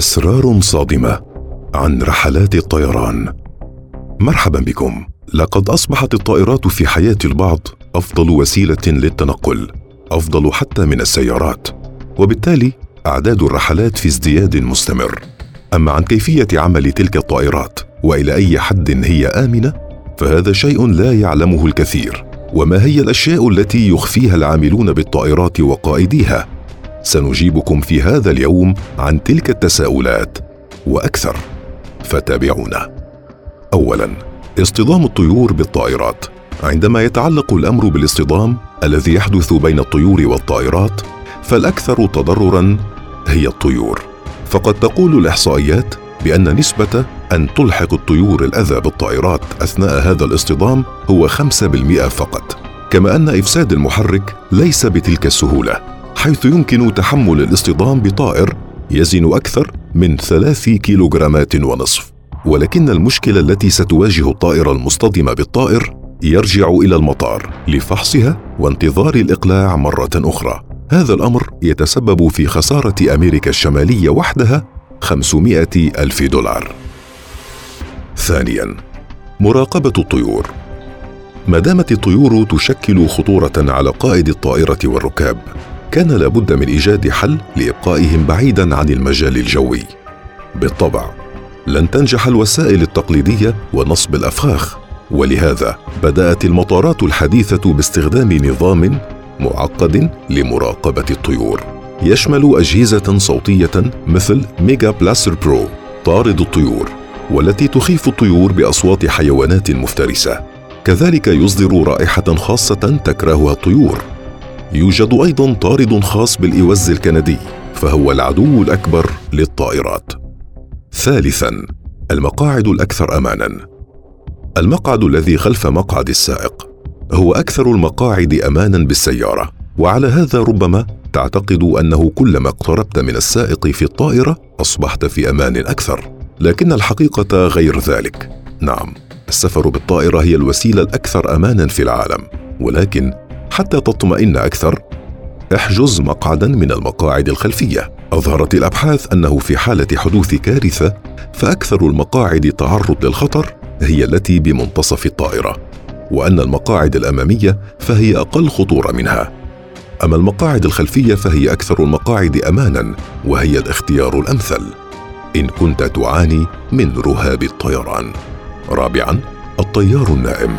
أسرار صادمة عن رحلات الطيران. مرحبا بكم. لقد أصبحت الطائرات في حياة البعض أفضل وسيلة للتنقل أفضل حتى من السيارات. وبالتالي أعداد الرحلات في ازدياد مستمر. أما عن كيفية عمل تلك الطائرات وإلى أي حد هي آمنة فهذا شيء لا يعلمه الكثير. وما هي الأشياء التي يخفيها العاملون بالطائرات وقائديها؟ سنجيبكم في هذا اليوم عن تلك التساؤلات وأكثر فتابعونا. اولا اصطدام الطيور بالطائرات. عندما يتعلق الأمر بالاصطدام الذي يحدث بين الطيور والطائرات فالأكثر تضررا هي الطيور. فقد تقول الإحصائيات بأن نسبة أن تلحق الطيور الأذى بالطائرات أثناء هذا الاصطدام هو 5% فقط. كما أن إفساد المحرك ليس بتلك السهولة. حيث يمكن تحمل الاصطدام بطائر يزن أكثر من ثلاث كيلوغرامات ونصف. ولكن المشكلة التي ستواجه الطائرة المصطدمة بالطائر يرجع إلى المطار لفحصها وانتظار الإقلاع مرة أخرى. هذا الأمر يتسبب في خسارة أمريكا الشمالية وحدها 500 ألف دولار. ثانيا مراقبة الطيور. ما دامت الطيور تشكل خطورة على قائد الطائرة والركاب كان لابد من إيجاد حل لإبقائهم بعيدا عن المجال الجوي. بالطبع لن تنجح الوسائل التقليدية ونصب الافخاخ ولهذا بدأت المطارات الحديثة باستخدام نظام معقد لمراقبة الطيور. يشمل أجهزة صوتية مثل ميجا بلاسر برو طارد الطيور والتي تخيف الطيور بأصوات حيوانات مفترسة. كذلك يصدر رائحة خاصة تكرهها الطيور. يوجد أيضا طارد خاص بالإوز الكندي فهو العدو الأكبر للطائرات. ثالثا المقاعد الأكثر امانا. المقعد الذي خلف مقعد السائق هو أكثر المقاعد امانا بالسيارة وعلى هذا ربما تعتقد أنه كلما اقتربت من السائق في الطائرة أصبحت في أمان أكثر. لكن الحقيقة غير ذلك. نعم السفر بالطائرة هي الوسيلة الأكثر امانا في العالم ولكن حتى تطمئن أكثر. احجز مقعدا من المقاعد الخلفية. أظهرت الأبحاث أنه في حالة حدوث كارثة فأكثر المقاعد تعرض للخطر هي التي بمنتصف الطائرة وأن المقاعد الأمامية فهي أقل خطورة منها. أما المقاعد الخلفية فهي أكثر المقاعد امانا وهي الاختيار الأمثل. إن كنت تعاني من رهاب الطيران. رابعا الطيار النائم.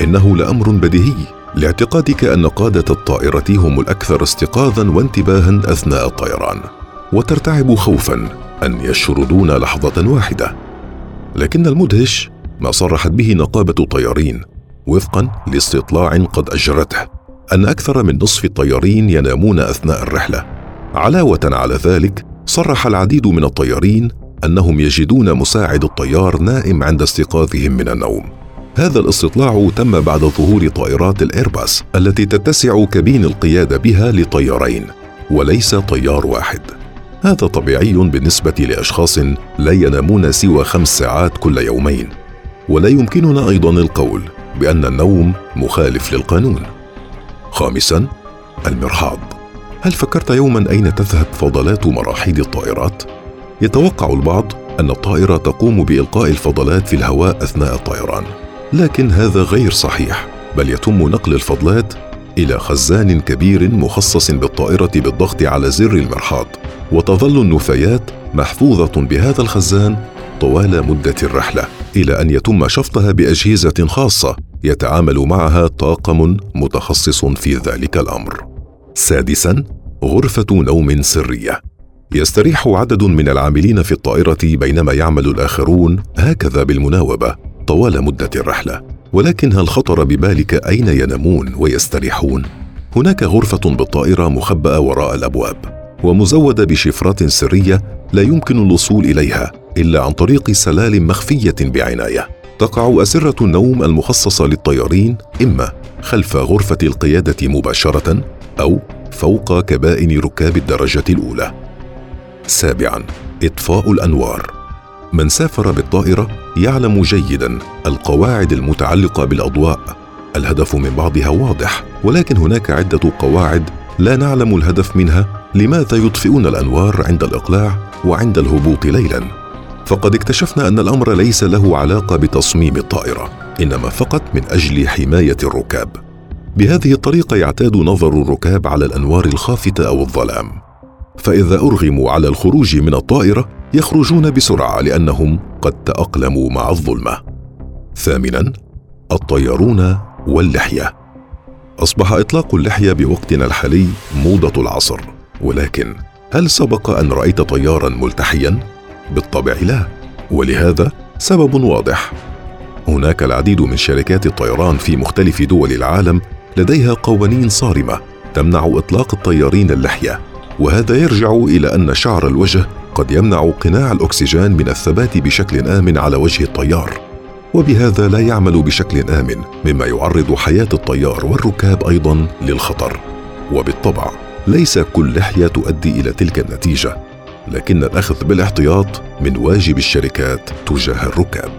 إنه لأمر بديهي. لاعتقادك أن قادة الطائرة هم الأكثر استيقاظا وانتباها أثناء الطيران وترتعب خوفا أن يشردون لحظة واحدة. لكن المدهش ما صرحت به نقابة الطيارين وفقا لاستطلاع قد أجرته أن أكثر من نصف الطيارين ينامون أثناء الرحلة. علاوة على ذلك صرح العديد من الطيارين أنهم يجدون مساعد الطيار نائم عند استيقاظهم من النوم. هذا الاستطلاع تم بعد ظهور طائرات الايرباص التي تتسع كبين القيادة بها لطيارين وليس طيار واحد. هذا طبيعي بالنسبة لأشخاص لا ينامون سوى خمس ساعات كل يومين. ولا يمكننا أيضا القول بأن النوم مخالف للقانون. خامسا المرحاض هل فكرت يوما أين تذهب فضلات مراحيض الطائرات؟ يتوقع البعض أن الطائرة تقوم بإلقاء الفضلات في الهواء أثناء الطيران. لكن هذا غير صحيح بل يتم نقل الفضلات إلى خزان كبير مخصص بالطائرة بالضغط على زر المرحاض وتظل النفايات محفوظة بهذا الخزان طوال مدة الرحلة إلى أن يتم شفطها بأجهزة خاصة يتعامل معها طاقم متخصص في ذلك الأمر. سادسا غرفة نوم سرية. يستريح عدد من العاملين في الطائرة بينما يعمل الآخرون هكذا بالمناوبة. طوال مدة الرحلة ولكن هل خطر ببالك أين ينامون ويستريحون؟ هناك غرفة بالطائرة مخبأة وراء الأبواب ومزودة بشفرات سرية لا يمكن الوصول إليها إلا عن طريق سلال مخفية بعناية. تقع أسرة النوم المخصصة للطيارين إما خلف غرفة القيادة مباشرة أو فوق كبائن ركاب الدرجة الأولى. سابعا إطفاء الأنوار. من سافر بالطائرة يعلم جيدا القواعد المتعلقة بالأضواء. الهدف من بعضها واضح ولكن هناك عدة قواعد لا نعلم الهدف منها لماذا يطفئون الأنوار عند الإقلاع وعند الهبوط ليلا. فقد اكتشفنا أن الأمر ليس له علاقة بتصميم الطائرة إنما فقط من أجل حماية الركاب. بهذه الطريقة يعتاد نظر الركاب على الأنوار الخافتة أو الظلام. فإذا أرغموا على الخروج من الطائرة يخرجون بسرعة لأنهم قد تأقلموا مع الظلمة. ثامنا الطيارون واللحية. أصبح إطلاق اللحية بوقتنا الحالي موضة العصر. ولكن هل سبق أن رأيت طيارا ملتحيا؟ بالطبع لا. ولهذا سبب واضح. هناك العديد من شركات الطيران في مختلف دول العالم لديها قوانين صارمة تمنع إطلاق الطيارين اللحية. وهذا يرجع إلى أن شعر الوجه قد يمنع قناع الأكسجين من الثبات بشكل آمن على وجه الطيار وبهذا لا يعمل بشكل آمن مما يعرض حياة الطيار والركاب أيضا للخطر. وبالطبع ليس كل لحية تؤدي إلى تلك النتيجة لكن الأخذ بالاحتياط من واجب الشركات تجاه الركاب.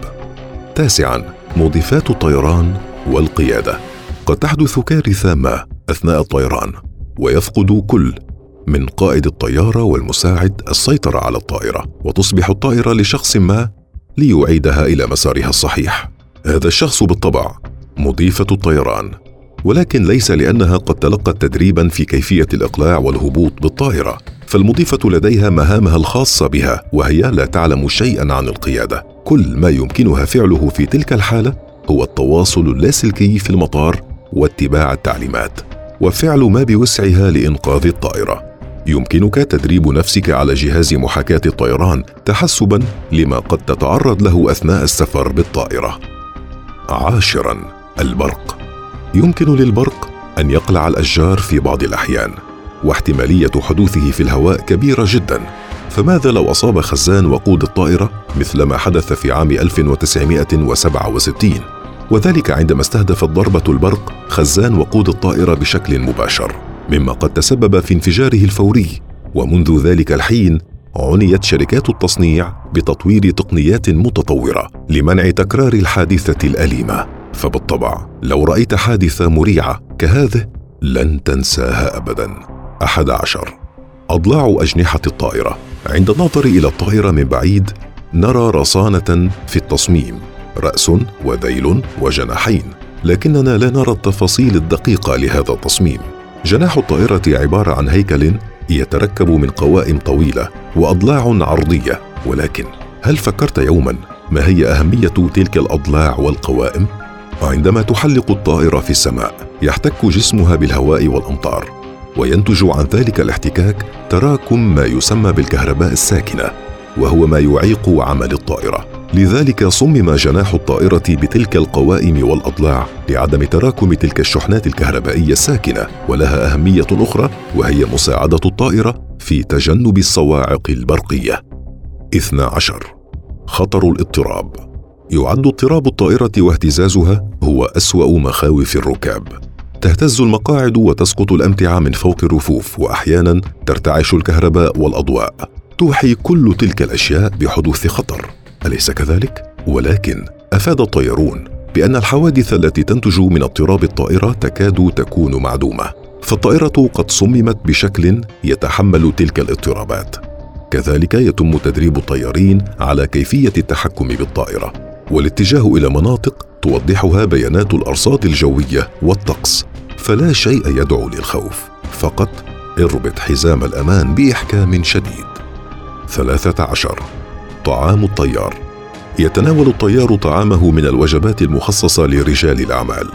تاسعا مضيفات الطيران والقيادة. قد تحدث كارثة ما أثناء الطيران ويفقد كل من قائد الطيارة والمساعد السيطرة على الطائرة وتصبح الطائرة لشخص ما ليعيدها إلى مسارها الصحيح. هذا الشخص بالطبع مضيفة الطيران ولكن ليس لأنها قد تلقت تدريبا في كيفية الإقلاع والهبوط بالطائرة فالمضيفة لديها مهامها الخاصة بها وهي لا تعلم شيئا عن القيادة. كل ما يمكنها فعله في تلك الحالة هو التواصل اللاسلكي في المطار واتباع التعليمات وفعل ما بوسعها لإنقاذ الطائرة. يمكنك تدريب نفسك على جهاز محاكاة الطيران تحسبا لما قد تتعرض له أثناء السفر بالطائرة. عاشرا البرق. يمكن للبرق أن يقلع الأشجار في بعض الأحيان واحتمالية حدوثه في الهواء كبيرة جدا. فماذا لو أصاب خزان وقود الطائرة مثل ما حدث في عام 1967 وذلك عندما استهدفت ضربه البرق خزان وقود الطائرة بشكل مباشر. مما قد تسبب في انفجاره الفوري. ومنذ ذلك الحين عنيت شركات التصنيع بتطوير تقنيات متطورة لمنع تكرار الحادثة الأليمة. فبالطبع لو رأيت حادثة مريعة كهذه لن تنساها ابدا. أحد عشر. أضلاع أجنحة الطائرة. عند النظر إلى الطائرة من بعيد نرى رصانة في التصميم رأس وذيل وجناحين. لكننا لا نرى التفاصيل الدقيقة لهذا التصميم. جناح الطائرة عبارة عن هيكل يتركب من قوائم طويلة وأضلاع عرضية. ولكن هل فكرت يوما ما هي أهمية تلك الأضلاع والقوائم؟ عندما تحلق الطائرة في السماء يحتك جسمها بالهواء والأمطار وينتج عن ذلك الاحتكاك تراكم ما يسمى بالكهرباء الساكنة. وهو ما يعيق عمل الطائرة. لذلك صمم جناح الطائرة بتلك القوائم والأضلاع لعدم تراكم تلك الشحنات الكهربائية الساكنة ولها أهمية أخرى وهي مساعدة الطائرة في تجنب الصواعق البرقية. 12 خطر الاضطراب. يعد اضطراب الطائرة واهتزازها هو أسوأ مخاوف الركاب. تهتز المقاعد وتسقط الأمتعة من فوق الرفوف واحيانا ترتعش الكهرباء والأضواء. توحي كل تلك الأشياء بحدوث خطر. أليس كذلك؟ ولكن أفاد الطيارون بأن الحوادث التي تنتج من اضطراب الطائرة تكاد تكون معدومة فالطائرة قد صممت بشكل يتحمل تلك الاضطرابات. كذلك يتم تدريب الطيارين على كيفية التحكم بالطائرة والاتجاه إلى مناطق توضحها بيانات الأرصاد الجوية والطقس فلا شيء يدعو للخوف فقط اربط حزام الأمان بإحكام شديد. ثلاثة عشر. طعام الطيار. يتناول الطيار طعامه من الوجبات المخصصة لرجال الأعمال.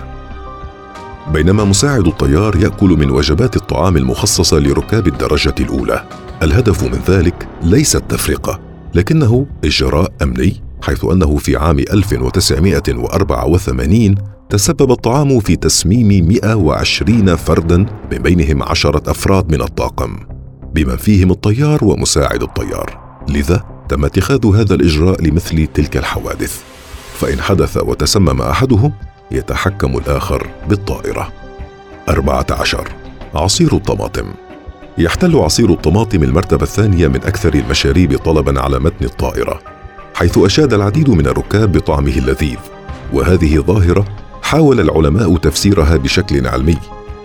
بينما مساعد الطيار يأكل من وجبات الطعام المخصصة لركاب الدرجة الأولى. الهدف من ذلك ليس التفرقة لكنه إجراء أمني حيث أنه في عام 1984 تسبب الطعام في تسميم 120 فردا من بينهم عشرة أفراد من الطاقم. بمن فيهم الطيار ومساعد الطيار. لذا تم اتخاذ هذا الإجراء لمثل تلك الحوادث. فإن حدث وتسمم أحدهم يتحكم الآخر بالطائرة. أربعة عشر. عصير الطماطم. يحتل عصير الطماطم المرتبة الثانية من أكثر المشاريب طلبا على متن الطائرة حيث أشاد العديد من الركاب بطعمه اللذيذ. وهذه ظاهرة حاول العلماء تفسيرها بشكل علمي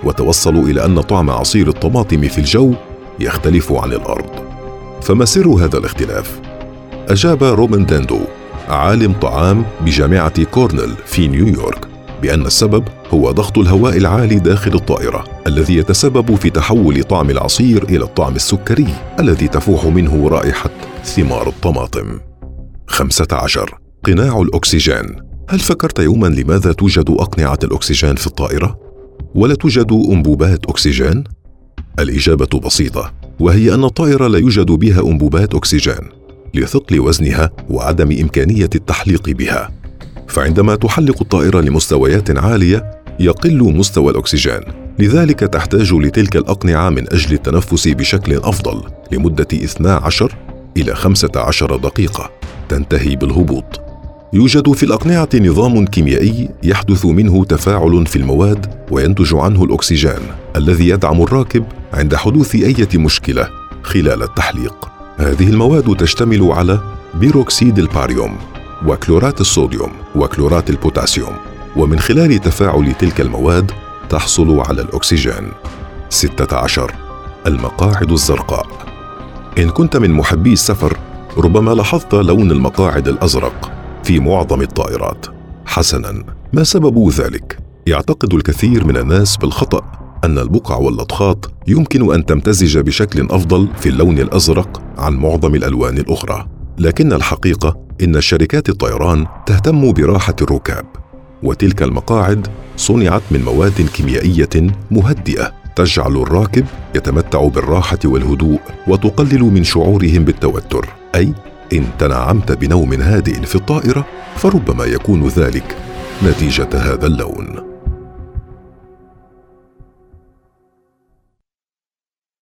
وتوصلوا إلى أن طعم عصير الطماطم في الجو يختلف عن الأرض. فما سر هذا الاختلاف. أجاب روبن داندو عالم طعام بجامعة كورنيل في نيويورك بأن السبب هو ضغط الهواء العالي داخل الطائرة الذي يتسبب في تحول طعم العصير إلى الطعم السكري الذي تفوح منه رائحة ثمار الطماطم. خمسة عشر. قناع الأكسجين. هل فكرت يوما لماذا توجد أقنعة الأكسجين في الطائرة؟ ولا توجد أنبوبات أكسجين؟ الإجابة بسيطة وهي أن الطائرة لا يوجد بها أنبوبات أكسجين لثقل وزنها وعدم إمكانية التحليق بها. فعندما تحلق الطائرة لمستويات عالية يقل مستوى الأكسجين لذلك تحتاج لتلك الأقنعة من أجل التنفس بشكل أفضل لمدة 12 إلى 15 دقيقة. تنتهي بالهبوط. يوجد في الأقنعة نظام كيميائي يحدث منه تفاعل في المواد وينتج عنه الأكسجين الذي يدعم الراكب عند حدوث أي مشكلة خلال التحليق. هذه المواد تشتمل على بيروكسيد الباريوم وكلورات الصوديوم وكلورات البوتاسيوم ومن خلال تفاعل تلك المواد تحصل على الأكسجين. 16 المقاعد الزرقاء. إن كنت من محبي السفر ربما لاحظت لون المقاعد الأزرق. في معظم الطائرات. حسنا ما سبب ذلك؟ يعتقد الكثير من الناس بالخطأ أن البقع واللطخات يمكن أن تمتزج بشكل أفضل في اللون الأزرق عن معظم الألوان الأخرى. لكن الحقيقة إن شركات الطيران تهتم براحة الركاب. وتلك المقاعد صنعت من مواد كيميائية مهدئة تجعل الراكب يتمتع بالراحة والهدوء وتقلل من شعورهم بالتوتر أي إن تنعمت بنوم هادئ في الطائرة فربما يكون ذلك نتيجة هذا اللون.